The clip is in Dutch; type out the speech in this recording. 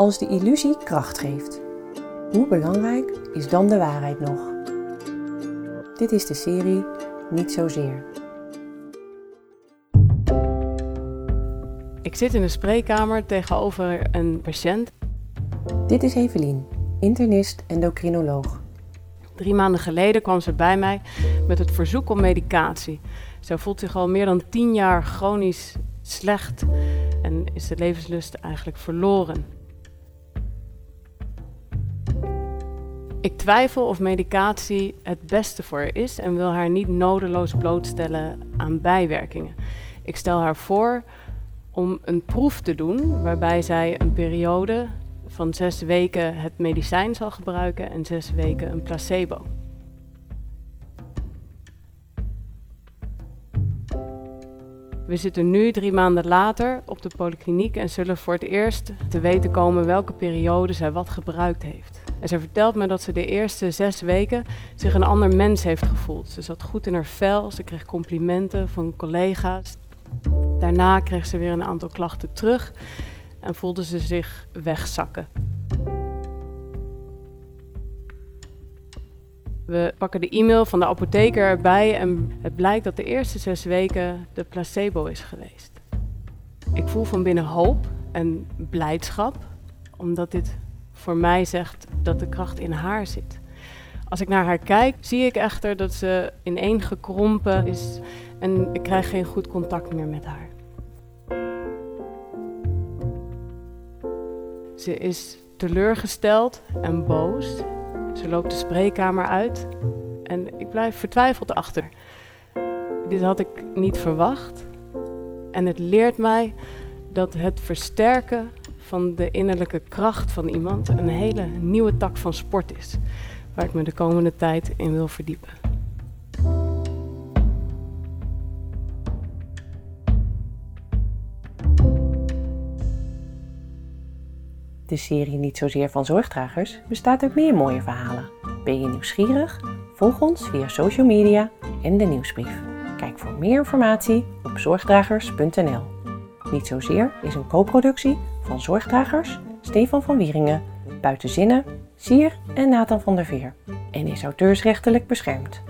Als de illusie kracht geeft, hoe belangrijk is dan de waarheid nog? Dit is de serie Niet zozeer. Ik zit in een spreekkamer tegenover een patiënt. Dit is Evelien, internist endocrinoloog. Drie maanden geleden kwam ze bij mij met het verzoek om medicatie. Ze voelt zich al meer dan tien jaar chronisch slecht en is de levenslust eigenlijk verloren. Ik twijfel of medicatie het beste voor haar is en wil haar niet nodeloos blootstellen aan bijwerkingen. Ik stel haar voor om een proef te doen waarbij zij een periode van zes weken het medicijn zal gebruiken en zes weken een placebo. We zitten nu drie maanden later op de polykliniek en zullen voor het eerst te weten komen welke periode zij wat gebruikt heeft. En zij vertelt me dat ze de eerste zes weken zich een ander mens heeft gevoeld. Ze zat goed in haar vel, ze kreeg complimenten van collega's. Daarna kreeg ze weer een aantal klachten terug en voelde ze zich wegzakken. We pakken de e-mail van de apotheker erbij en het blijkt dat de eerste zes weken de placebo is geweest. Ik voel van binnen hoop en blijdschap, omdat dit voor mij zegt dat de kracht in haar zit. Als ik naar haar kijk, zie ik echter dat ze ineengekrompen is en ik krijg geen goed contact meer met haar. Ze is teleurgesteld en boos. Ze loopt de spreekkamer uit en ik blijf vertwijfeld achter. Dit had ik niet verwacht. En het leert mij dat het versterken van de innerlijke kracht van iemand een hele nieuwe tak van sport is, waar ik me de komende tijd in wil verdiepen. De serie Niet zozeer van zorgdragers bestaat uit meer mooie verhalen. Ben je nieuwsgierig? Volg ons via social media en de nieuwsbrief. Kijk voor meer informatie op zorgdragers.nl. Niet zozeer is een co-productie van Zorgdragers, Stefan van Wieringen, Buitenzinnen, Sier en Nathan van der Veer en is auteursrechtelijk beschermd.